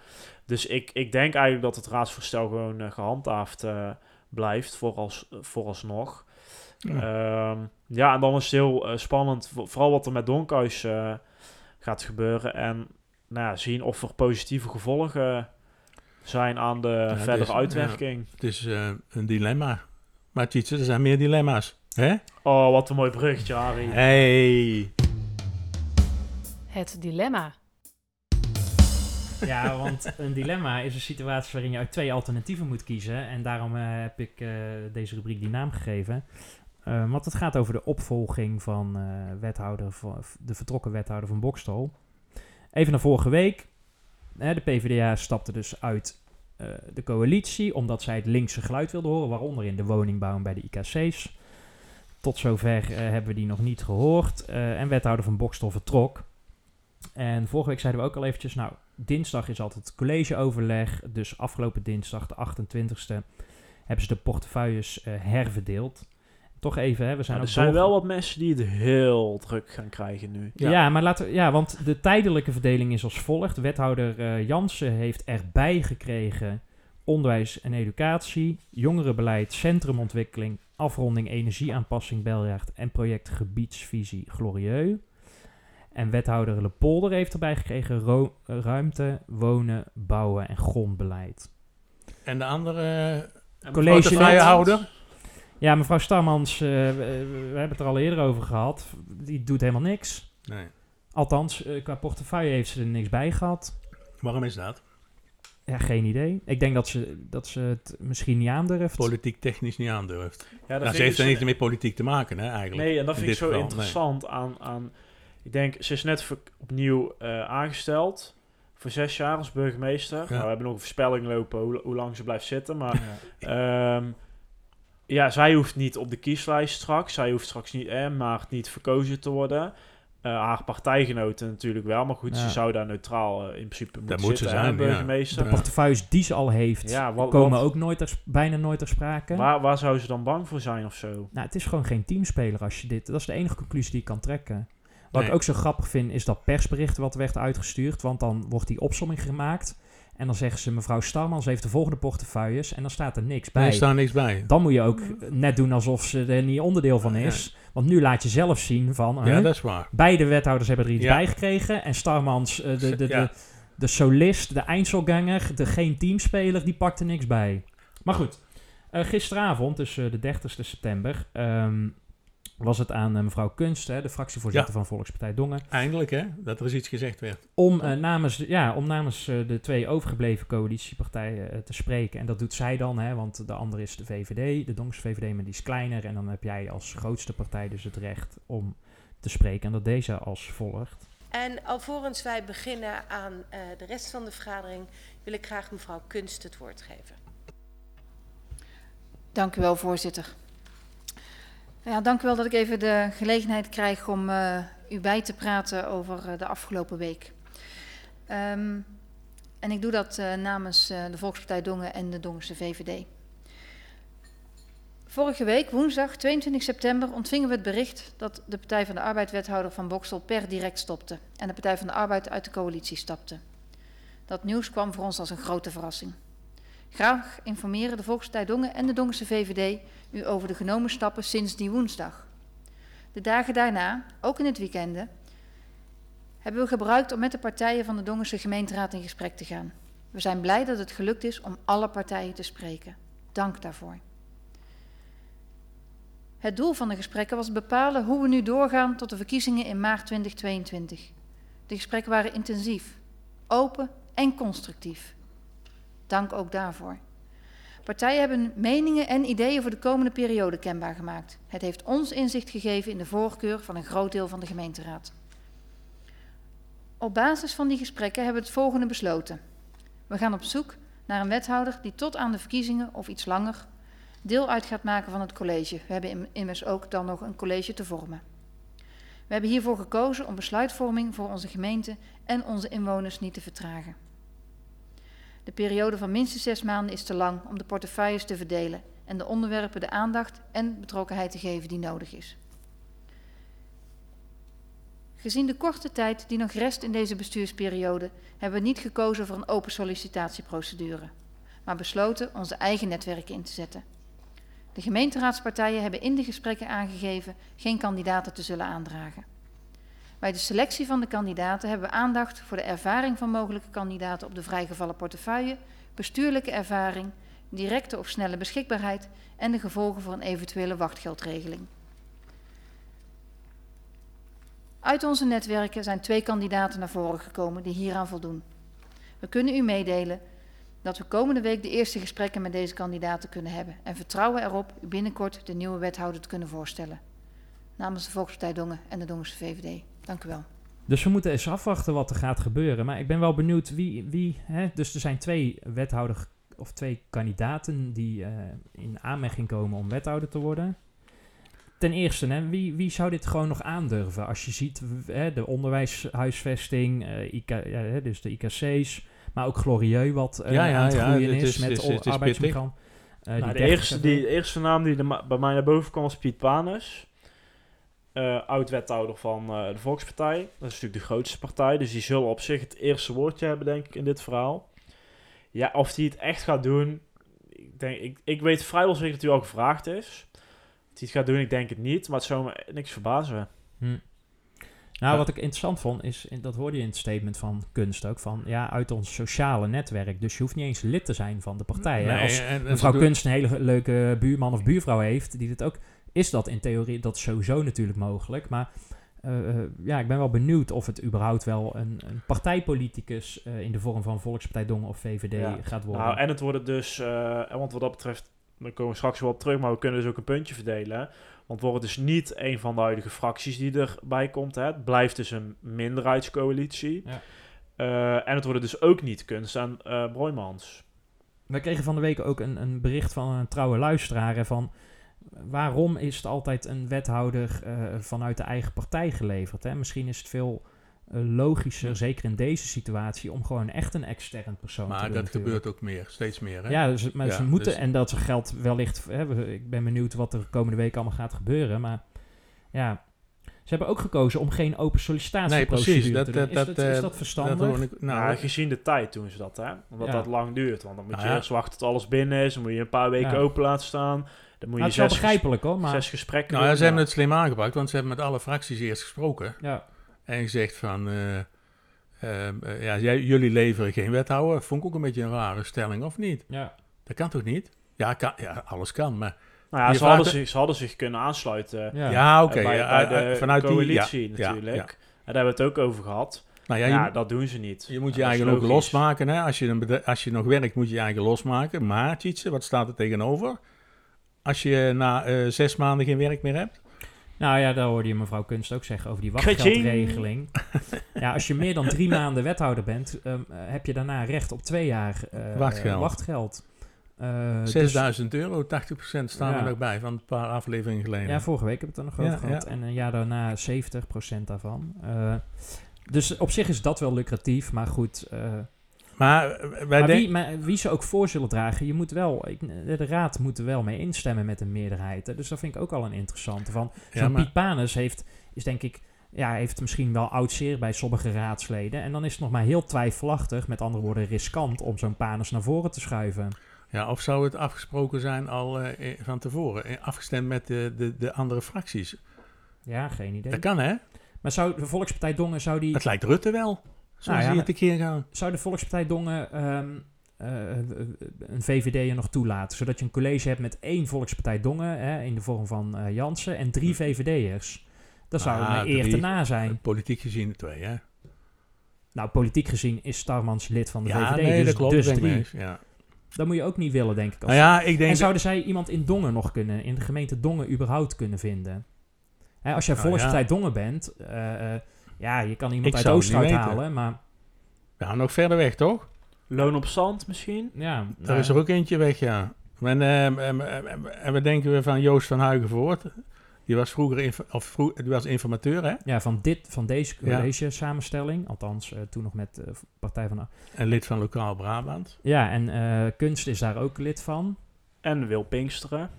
Dus ik, ik denk eigenlijk dat het raadsvoorstel gewoon eh, gehandhaafd eh, blijft, voorals, vooralsnog. Ja. Ja. ja, en dan is het heel eh, spannend, vo- vooral wat er met Donkhuis gaat gebeuren. En nou ja, zien of er positieve gevolgen zijn aan de verdere is- uitwerking. Het is een dilemma. Maar Tietse, er zijn meer dilemma's. Hè? Oh, wat een mooi bruggetje, Harry. Hey. Het dilemma. Ja, want een dilemma is een situatie waarin je uit twee alternatieven moet kiezen. En daarom eh, heb ik eh, deze rubriek die naam gegeven. Eh, want het gaat over de opvolging van eh, wethouder, van- de vertrokken wethouder van Bokstel. Even naar vorige week. Hè, de PvdA stapte dus uit eh, de coalitie omdat zij het linkse geluid wilde horen, waaronder in de woningbouw en bij de IKC's. tot zover eh, hebben we die nog niet gehoord. Eh, en wethouder van Bokstel vertrok. En vorige week zeiden we ook al eventjes, nou, dinsdag is altijd collegeoverleg. Dus afgelopen dinsdag, de 28e, hebben ze de portefeuilles herverdeeld. Toch even, hè, we zijn er ook zijn door- wel wat mensen die het heel druk gaan krijgen nu. Ja. maar laten we, ja, want de tijdelijke verdeling is als volgt. Wethouder eh, Jansen heeft erbij gekregen onderwijs en educatie, jongerenbeleid, centrumontwikkeling, afronding energieaanpassing Beljaard en project gebiedsvisie Glorieux. En wethouder Lepolder heeft erbij gekregen ro- ruimte, wonen, bouwen en grondbeleid. En de andere College portefeuillehouder? Ja, mevrouw Starmans, eh, we, we hebben het er al eerder over gehad. Die doet helemaal niks. Nee. Althans, eh, qua portefeuille heeft ze er niks bij gehad. Waarom is dat? Ja, geen idee. Ik denk dat ze, dat ze het misschien niet aandurft. Politiek technisch niet aandurft. Ja, dat nou, ze heeft ik er niet met politiek te maken, hè, eigenlijk. Nee, en dat In vind ik zo geval, nee. interessant aan, aan... Ik denk, ze is net opnieuw eh, aangesteld voor zes jaar als burgemeester. Nou, we hebben nog een voorspelling lopen hoe, hoe lang ze blijft zitten. Maar ja. Ja, zij hoeft niet op de kieslijst straks. Zij hoeft straks niet, eh, maar niet verkozen te worden. Eh, haar partijgenoten natuurlijk wel. Maar goed, Ja. ze zou daar neutraal eh, in principe moeten moet ze hè, zijn, ja. burgemeester. De portefeuilles die ze al heeft, Ja, wat- komen wat- ook nooit bijna nooit ter sprake. Waar, waar zou ze dan bang voor zijn of zo? Nou, het is gewoon geen teamspeler als je dit... Dat is de enige conclusie die ik kan trekken. Wat Nee. ik ook zo grappig vind, is dat persbericht wat werd uitgestuurd. Want dan wordt die opsomming gemaakt. En dan zeggen ze, mevrouw Starmans heeft de volgende portefeuilles. En dan staat er niks bij. Nee, er staat niks bij. Dan moet je ook net doen alsof ze er niet onderdeel van is. Want nu laat je zelf zien van... Ja, hè, dat is waar. Beide wethouders hebben er iets Ja. bij gekregen. En Starmans, eh, de, de, Ja. de, de solist, de eindselganger, de geen teamspeler, die pakt er niks bij. Maar goed, eh, gisteravond, dus eh, de 30 september, ehm, was het aan eh, mevrouw Kunst, hè, de fractievoorzitter Ja. van Volkspartij Dongen, Eindelijk, hè, dat er eens iets gezegd werd. om eh, namens, ja, om namens eh, de twee overgebleven coalitiepartijen te spreken. En dat doet zij dan, hè, want de andere is de VVD, de Donkse VVD, maar die is kleiner. En dan heb jij als grootste partij dus het recht om te spreken. En dat deze als volgt. En alvorens wij beginnen aan eh, de rest van de vergadering, wil ik graag mevrouw Kunst het woord geven. Dank u wel, voorzitter. Ja, dank u wel dat ik even de gelegenheid krijg om uh, u bij te praten over uh, de afgelopen week. Um, en ik doe dat uh, namens de Volkspartij Dongen en de Dongense VVD. Vorige week, woensdag 22 september, ontvingen we het bericht dat de Partij van de Arbeid-wethouder van Boksel per direct stopte en de Partij van de Arbeid uit de coalitie stapte. Dat nieuws kwam voor ons als een grote verrassing. Graag informeren de Volkspartij Dongen en de Dongense VVD u over de genomen stappen sinds die woensdag. De dagen daarna, ook in het weekende, hebben we gebruikt om met de partijen van de Dongense gemeenteraad in gesprek te gaan. We zijn blij dat het gelukt is om alle partijen te spreken. Dank daarvoor. Het doel van de gesprekken was bepalen hoe we nu doorgaan tot de verkiezingen in maart 2022. De gesprekken waren intensief, open en constructief. Dank ook daarvoor. Partijen hebben meningen en ideeën voor de komende periode kenbaar gemaakt. Het heeft ons inzicht gegeven in de voorkeur van een groot deel van de gemeenteraad. Op basis van die gesprekken hebben we het volgende besloten. We gaan op zoek naar een wethouder die tot aan de verkiezingen of iets langer deel uit gaat maken van het college. We hebben immers ook dan nog een college te vormen. We hebben hiervoor gekozen om besluitvorming voor onze gemeente en onze inwoners niet te vertragen. De periode van minstens zes maanden is te lang om de portefeuilles te verdelen en de onderwerpen de aandacht en betrokkenheid te geven die nodig is. Gezien de korte tijd die nog rest in deze bestuursperiode, hebben we niet gekozen voor een open sollicitatieprocedure, maar besloten onze eigen netwerken in te zetten. De gemeenteraadspartijen hebben in de gesprekken aangegeven geen kandidaten te zullen aandragen. Bij de selectie van de kandidaten hebben we aandacht voor de ervaring van mogelijke kandidaten op de vrijgevallen portefeuille, bestuurlijke ervaring, directe of snelle beschikbaarheid en de gevolgen voor een eventuele wachtgeldregeling. Uit onze netwerken zijn twee kandidaten naar voren gekomen die hieraan voldoen. We kunnen u meedelen dat we komende week de eerste gesprekken met deze kandidaten kunnen hebben en vertrouwen erop u binnenkort de nieuwe wethouder te kunnen voorstellen. Namens de Volkspartij Dongen en de Dongense VVD. Dank u wel. Dus we moeten eens afwachten wat er gaat gebeuren. Maar ik ben wel benieuwd wie. wie hè? Dus er zijn twee wethouder of twee kandidaten die uh, in aanmerking komen om wethouder te worden. ten eerste, hè, wie, wie zou dit gewoon nog aandurven? Als je ziet hè, de onderwijshuisvesting, eh, IK, ja, hè, dus de IKC's, maar ook Glorieux wat eh, Ja, ja, aan het groeien is, is- met het is- o- het is arbeidsmigrant. Eh, Nou, de, 30 eerste, die, de eerste naam die er bij mij naar boven kwam was Piet Panus. Eh, oud-wethouder van eh, de Volkspartij. Dat is natuurlijk de grootste partij. Dus die zullen op zich het eerste woordje hebben, denk ik, in dit verhaal. Ja, of hij het echt gaat doen. Ik, denk, ik, ik weet vrijwel zeker dat hij al gevraagd is. Of hij het gaat doen, ik denk het niet. Maar het zou me niks verbazen. Hm. Nou, wat ik interessant vond, is, dat hoorde je in het statement van Kunst ook, van ja, uit ons sociale netwerk. Dus je hoeft niet eens lid te zijn van de partij. hè. Als en- en ze mevrouw Kunst een hele leuke buurman of buurvrouw heeft, die dit ook, is dat in theorie, dat is sowieso natuurlijk mogelijk. Maar eh, eh, ja, ik ben wel benieuwd of het überhaupt wel een, een partijpoliticus eh, in de vorm van Volkspartij Dongen of VVD Ja. gaat worden. Nou, en het wordt dus, en want wat dat betreft, daar komen we straks wel op terug, maar we kunnen dus ook een puntje verdelen. Want wordt het dus niet een van de huidige fracties die erbij komt. Hè. Het blijft dus een minderheidscoalitie. Ja. En het worden dus ook niet Kunst en Broijmans. Wij kregen van de week ook een, een bericht van een trouwe luisteraar van waarom is het altijd een wethouder eh, vanuit de eigen partij geleverd? Hè? Misschien is het veel eh, logischer, zeker in deze situatie, om gewoon echt een extern persoon te Maar dat gebeurt ook meer, steeds meer. Hè? Ja, dus, maar Ja, ze moeten, dus- en dat ze geld wellicht, hè, ik ben benieuwd wat er de komende week allemaal gaat gebeuren, maar ja, ze hebben ook gekozen om geen open Nee, sollicitatieprocedure precies. Dat, te doen. dat, Is dat, dat, is eh, dat verstandig? dat hoor ik- nou, gezien de tijd doen ze dat, hè. Omdat Ja. dat lang duurt. Want dan moet je Nou ja. eerst wachten tot alles binnen is. Dan moet je een paar weken Ja. open laten staan. Dan moet Nou, je het is wel zes, begrijpelijk hoor, maar zes gesprekken nou doen. ze hebben het slim aangepakt, want ze hebben met alle fracties eerst gesproken. ja. En gezegd van, eh, ehm, eh, ja, jij, jullie leveren geen wethouder. Vond ik ook een beetje een rare stelling, of niet? ja. Dat kan toch niet? Ja, kan, ja alles kan, maar... Nou ja, ze hadden, zich, ze hadden zich kunnen aansluiten Ja. Ja, eh, oké. bij, ja, bij de eh, vanuit coalitie die, ja, natuurlijk. Ja, En daar hebben we het ook over gehad. Nou ja, Ja, je, dat doen ze niet. je moet je eigen ook losmaken. Hè? Als, je een bedrijf- als je nog werkt, moet je je eigen losmaken. Maar, Tjitse, wat staat er tegenover? Als je na eh, zes maanden geen werk meer hebt? Nou ja, daar hoorde je mevrouw Kunst ook zeggen over die wachtgeldregeling. ja, als je meer dan drie maanden wethouder bent, ehm, eh, heb je daarna recht op twee jaar eh, Wachtgeld. wachtgeld. Eh, dus- 6000 euro, 80% staan Ja. er nog bij van een paar afleveringen geleden. ja, vorige week hebben we het er nog Ja, over gehad. ja. En een jaar daarna 70% daarvan. Eh, dus op zich is dat wel lucratief, maar goed. Maar eh, wij maar, wie, maar wie ze ook voor zullen dragen, je moet wel, ik, de raad moet er wel mee instemmen met een meerderheid. Hè. Dus dat vind ik ook al een interessante. Van, Ja, zo'n maar- Piet Panus heeft, is denk ik, ja, heeft misschien wel oud zeer bij sommige raadsleden. En dan is het nog maar heel twijfelachtig, met andere woorden riskant, om zo'n Panus naar voren te schuiven. Ja, of zou het afgesproken zijn al eh, eh, van tevoren? Afgestemd met de, de, de andere fracties? Ja, geen idee. Dat kan, hè? Maar zou de Volkspartij Dongen, zou die, Het lijkt Rutte wel. Nou het tekeer gaan. zou de Volkspartij Dongen ehm, eh, een VVD'er nog toelaten? Zodat je een college hebt met één Volkspartij Dongen, hè, in de vorm van eh, Jansen, en drie VVD'ers. Dat zou Ah, een eer drie. te na zijn. Politiek gezien twee, hè? Nou, politiek gezien is Starmans lid van de ja, VVD, nee, dus, dat klopt. dus drie. Ja. Dat moet je ook niet willen, denk ik. Als Nou ja, ik denk... en zouden zij iemand in Dongen nog kunnen, in de gemeente Dongen überhaupt kunnen vinden? Hè, als jij Nou Volkspartij ja. Dongen bent, eh, eh, ja, je kan iemand Ik uit zou het niet Oosterhout weten. halen, maar Ja, nog verder weg, toch? Loon op zand misschien? ja. Daar nou, is er ook eentje weg, ja. En, ehm, ehm, ehm, en wat denken we van Joost van Huigenvoort? Die was vroeger inf- of vroeg, die was informateur, hè? Ja, van, dit, van deze Ja. college samenstelling, althans eh, toen nog met eh, Partij van... de- En lid van Lokaal Brabant. Ja, en eh, Kunst is daar ook lid van. En Wil Pinksteren.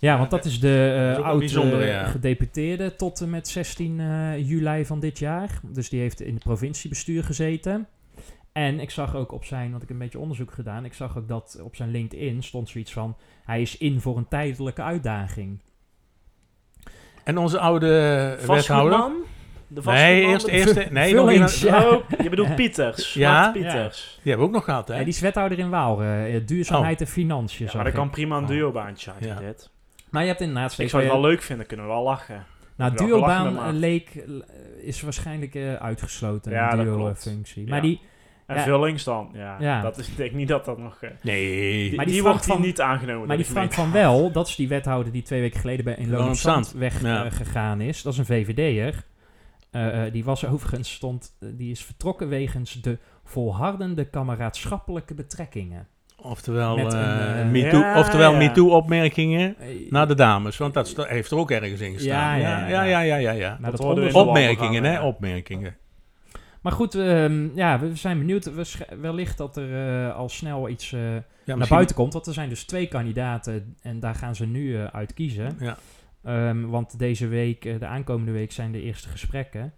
Ja, want dat is de ja. gedeputeerde tot en met 16 eh, juli van dit jaar. Dus die heeft in het provinciebestuur gezeten. En ik zag ook op zijn, want ik heb een beetje onderzoek gedaan, ik zag ook dat op zijn LinkedIn stond zoiets van, hij is in voor een tijdelijke uitdaging. En onze oude wethouder. De Nee, eerst, nee, nog ja. Oh, je bedoelt Pieters. Ja? Pieters. Die hebben we ook nog gehad, hè? Ja, die is wethouder in Waal, eh, duurzaamheid en financiën. Ja, maar dat ik. kan prima een Oh. duobaantje zijn, Ja. dit. Maar je hebt inderdaad Ik zou het wel leuk vinden, kunnen we wel lachen. Nou, duobaan eh, leek, eh, is waarschijnlijk eh, uitgesloten, Ja, duo klopt. functie. Ja. Maar die, En Ja. Vullings dan, ja. Ja. Dat is, ik denk niet dat dat nog... eh, Nee. die Maar die wordt hier van- niet aangenomen maar die de Frank van Wel, dat is die wethouder die twee weken geleden bij in Loon Zand Zand, weggegaan is. Dat is een VVD'er. Eh, eh, die was overigens, stond, eh, die is vertrokken wegens de volhardende kameraadschappelijke betrekkingen. Oftewel, Met een, eh, eh, MeToo, Ja, oftewel ja. MeToo-opmerkingen Eh, naar de dames. Want dat heeft er ook ergens in gestaan. Ja, ja, ja, ja. ja, ja. ja, ja. maar, Dat Opmerkingen, hè? Opmerkingen. maar goed, ehm, ja, we zijn benieuwd. Wellicht dat er eh, al snel iets eh, Ja, naar misschien- buiten komt. Want er zijn dus twee kandidaten en daar gaan ze nu eh, uit kiezen. Ja. Ehm, want deze week, de aankomende week, zijn de eerste gesprekken.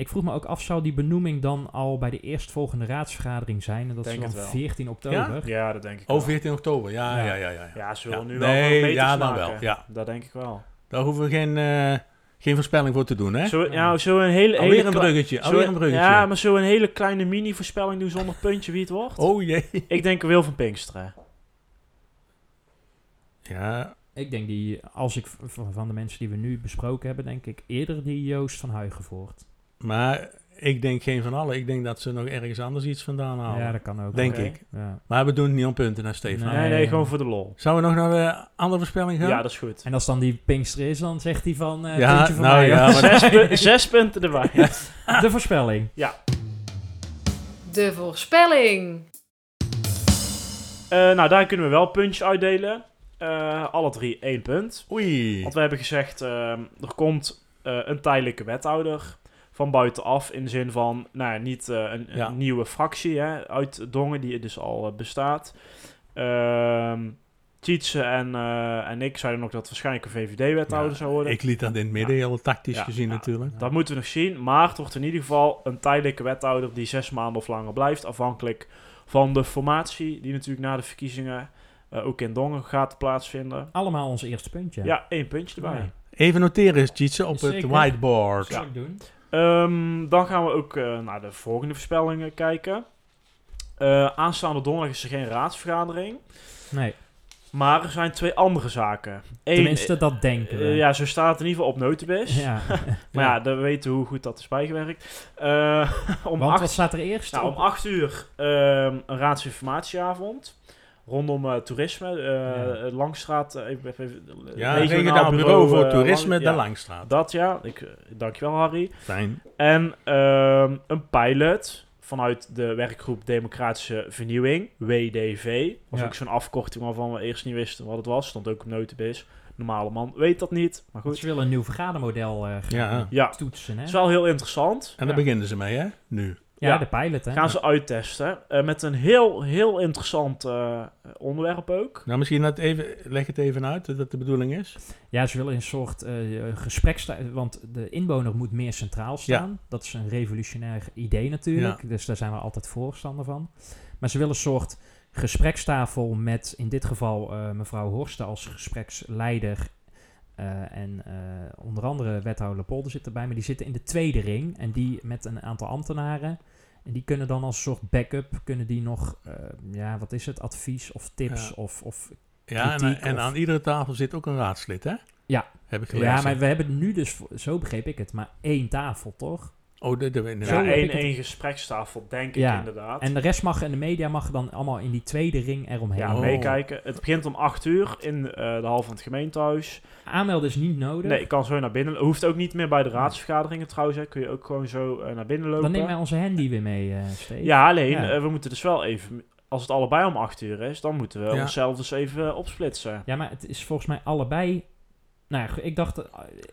Ik vroeg me ook af, zou die benoeming dan al bij de eerstvolgende raadsvergadering zijn? En dat Denk is dan het wel. 14 oktober. Ja, dat denk ik Oh, wel. 14 oktober. Ja, ja, Ja. ja. ja, ja. Ja, ze Ja. willen nu wel Nee, ja, dan maken. wel, ja. Dat denk ik wel. Daar hoeven we geen, eh, geen voorspelling voor te doen, hè? Zo, ja, zo een hele, Alweer hele een bruggetje, zo- alweer een bruggetje. Ja, maar zo een hele kleine mini-voorspelling doen zonder puntje wie het wordt. Oh jee. Ik denk Wil van Pinksteren. Ja, Ik denk die, als ik van de mensen die we nu besproken hebben, denk ik eerder die Joost van Huigenvoort. Maar ik denk geen van allen. Ik denk dat ze nog ergens anders iets vandaan halen. Ja, dat kan ook. denk ik. Ja. Maar we doen het niet om punten, hè, Stefan. Nee. Nee, nee, gewoon voor de lol. Zouden we nog naar de andere voorspelling gaan? Ja, dat is goed. En als dan die Pinkster is, dan zegt hij van eh Ja, puntje voor nou mij. ja, maar- Zes, pu- zes punten erbij. De voorspelling. De voorspelling. Eh, nou, daar kunnen we wel puntjes uitdelen. Eh, alle drie één punt. Oei. Want we hebben gezegd, ehm, er komt eh, een tijdelijke wethouder van buitenaf. In de zin van, nou ja, niet eh, een, een Ja. nieuwe fractie hè, uit Dongen, die dus al eh, bestaat. Ehm Tjitse en, eh, en ik zeiden nog dat het waarschijnlijk een VVD-wethouder Ja, zou worden. Ik liet dat in het midden, heel tactisch Ja, gezien ja. natuurlijk. Dat moeten we nog zien. Maar het wordt in ieder geval een tijdelijke wethouder die zes maanden of langer blijft. Afhankelijk van de formatie die natuurlijk na de verkiezingen eh, ook in Dongen gaat plaatsvinden. Allemaal ons eerste puntje. Ja, één puntje erbij. Ja. Even noteren, Tjitse, op het whiteboard. Zou ik doen. Ehm, dan gaan we ook eh, naar de volgende voorspellingen kijken. Eh, aanstaande donderdag is er geen raadsvergadering. Nee, Maar er zijn twee andere zaken. Eén, tenminste dat denken we. eh, ja, zo staat het in ieder geval op Notibis. Ja. Maar ja, dan weten we hoe goed dat is bijgewerkt. Eh, om Want acht wat staat er eerst? Nou, om 8 uur ehm, een raadsinformatieavond. Rondom eh, toerisme. eh, Ja. Langstraat. even, even, Ja, regionaal regionaal bureau voor toerisme, Lang- de ja, Langstraat. Dat ja, ik, eh, dankjewel Harry. Fijn. En ehm, een pilot vanuit de werkgroep Democratische Vernieuwing, WDV. Was Ja. ook zo'n afkorting waarvan we eerst niet wisten wat het was. Stond ook op Notibis. Normale man weet dat niet, maar Want goed. ze willen een nieuw vergadermodel eh gaan Ja. Ja, toetsen. Hè? het is wel heel interessant. En daar Ja. beginnen ze mee, hè? Nu. Ja, Ja. de pilot. Hè? Gaan ze uittesten. eh, met een heel, heel interessant eh, onderwerp ook. Nou, misschien dat even, leg het even uit, dat dat de bedoeling is. Ja, ze willen een soort eh gespreksstijl, want de inwoner moet meer centraal staan. Dat is een revolutionair idee natuurlijk, dus daar zijn we altijd voorstander van. Maar ze willen een soort gesprekstafel met in dit geval eh, mevrouw Horsten als gespreksleider. eh, en eh, onder andere wethouder Polder zit erbij, maar die zitten in de tweede ring. En die met een aantal ambtenaren. En die kunnen dan als soort backup, kunnen die nog, eh, ja, wat is het, advies of tips Ja. of, of Ja, en, en of- aan iedere tafel zit ook een raadslid, hè? Ja. Heb ik gelezen. Ja, maar we hebben nu dus, zo begreep ik het, maar één tafel, toch? Oh, de, de, Ja, één, gesprekstafel, denk Ja, ik inderdaad. En de rest mag, en de media mag dan allemaal in die tweede ring eromheen. ja, Oh. meekijken. Het begint om 8 uur in eh, de hal van het gemeentehuis. Aanmelden is niet nodig. Nee, ik kan zo naar binnen. Hoeft ook niet meer bij de raadsvergaderingen trouwens. Hè. Kun je ook gewoon zo eh, naar binnen lopen. dan nemen wij onze handy weer mee, eh Steve. Ja, alleen Ja. we moeten dus wel even... Als het allebei om 8 uur is, dan moeten we Ja. onszelf dus even opsplitsen. Ja, maar het is volgens mij allebei... Nou, ja, ik dacht, eh,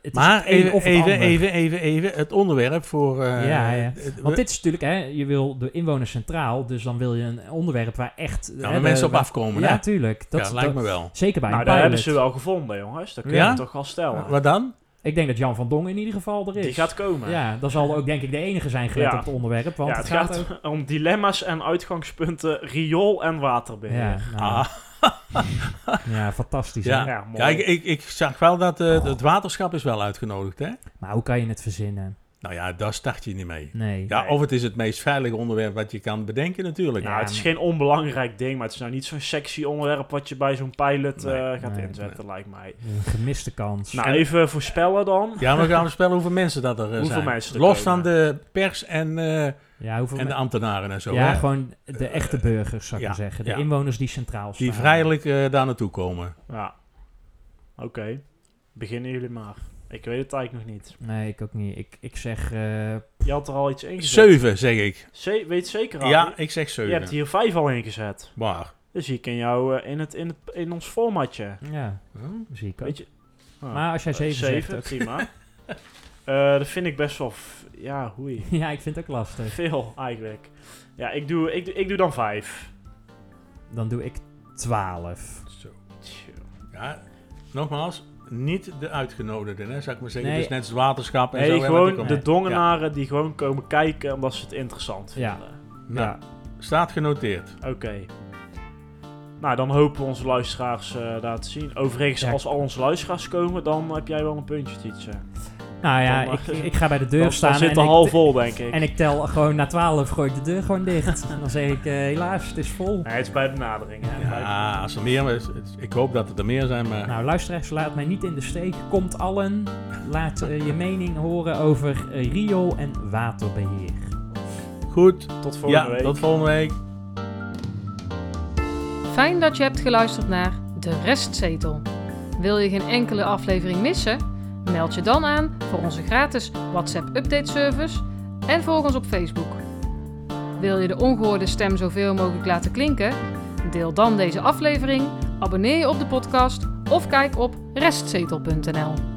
het Maar het even, of het even, even, even, even, het onderwerp voor... eh, Ja, ja. het- Want dit is natuurlijk, hè, je wil de inwoners centraal, dus dan wil je een onderwerp waar echt... Hè, waar de- mensen op waar- afkomen, Ja, hè? tuurlijk. Dat, ja, lijkt dat- me wel. Zeker bij nou, een daar pilot. hebben ze wel gevonden, jongens. Dat kun je Ja? toch al stellen. Wat dan? Ik denk dat Jan van Dongen in ieder geval er is. Die gaat komen. Ja, dan zal ook denk ik de enige zijn gelet Ja. op het onderwerp. Want ja, het, het gaat, gaat ook... om dilemma's en uitgangspunten riool en waterbeheer. Ja, nou, Ah, ja, fantastisch. Ja. mooi. ja ik, ik, ik zag wel dat eh, het waterschap is wel uitgenodigd, hè? Maar hoe kan je het verzinnen? Nou ja, daar start je niet mee. Nee. Ja, Nee. of het is het meest veilige onderwerp wat je kan bedenken natuurlijk. Nou, Ja, het is geen onbelangrijk ding, maar het is nou niet zo'n sexy onderwerp wat je bij zo'n pilot Nee, eh, gaat nee, inzetten, lijkt mij. Een gemiste kans. Nou, even voorspellen dan. Ja, maar we gaan voorspellen hoeveel mensen dat er eh, Hoeveel zijn. mensen er Los komen. van de pers en, eh, ja, hoeveel en de ambtenaren en zo. ja, hè? gewoon de echte burgers, zou ik ja, zeggen. De ja. inwoners die centraal staan. Die vrijelijk eh, daar naartoe komen. Ja. Oké. Beginnen jullie maar. Ik weet het eigenlijk nog niet. Nee, ik ook niet. Ik, ik zeg... eh, Je had er al iets ingezet. Zeven, zeg ik. Ze weet zeker al. Ja, ik zeg Je hebt zeven. hier vijf al ingezet. Maar, Dan zie ik in jou eh, in, het, in, het, in ons formatje. Ja, Hm? zie ik ook. Weet je? Ah, Maar als jij eh, zeven zegt zeven, ook. prima. Eh, dat vind ik best wel... Ja, hoe Ja, ik vind het ook lastig. Veel, eigenlijk. Ja, ik doe, ik, doe- ik doe dan vijf. Dan doe ik 12. Zo. Ja, nogmaals, niet de uitgenodigden, hè, zou ik maar zeggen. Nee. Dus net als het waterschap en Nee, zo. gewoon de dongenaren die gewoon komen kijken omdat ze het interessant Ja. vinden. Nou, Ja. staat genoteerd. Oké. Nou, dan hopen we onze luisteraars eh, daar te zien. Overigens, Ja. als al onze luisteraars komen, dan heb jij wel een puntje, Tietje. Nou ja, Dan, ik, ik ga bij de deur Dan, staan dan zit en, de ik, hal vol, denk ik. en ik tel gewoon na 12 gooi ik de deur gewoon dicht. en dan zeg ik eh, helaas, het is vol. Nee, het is bij benadering. hè. Bij- Ja, als er meer is, ik hoop dat het er meer zijn, maar Nou, luisteraars, laat mij niet in de steek. Komt allen. Laat eh, je mening horen over eh, riool- en waterbeheer. goed. Tot volgende Ja, week. tot volgende week. Fijn dat je hebt geluisterd naar De Restzetel. Wil je geen enkele aflevering missen? Meld je dan aan voor onze gratis WhatsApp update service en volg ons op Facebook. Wil je de ongehoorde stem zoveel mogelijk laten klinken? Deel dan deze aflevering, abonneer je op de podcast of kijk op restzetel.nl.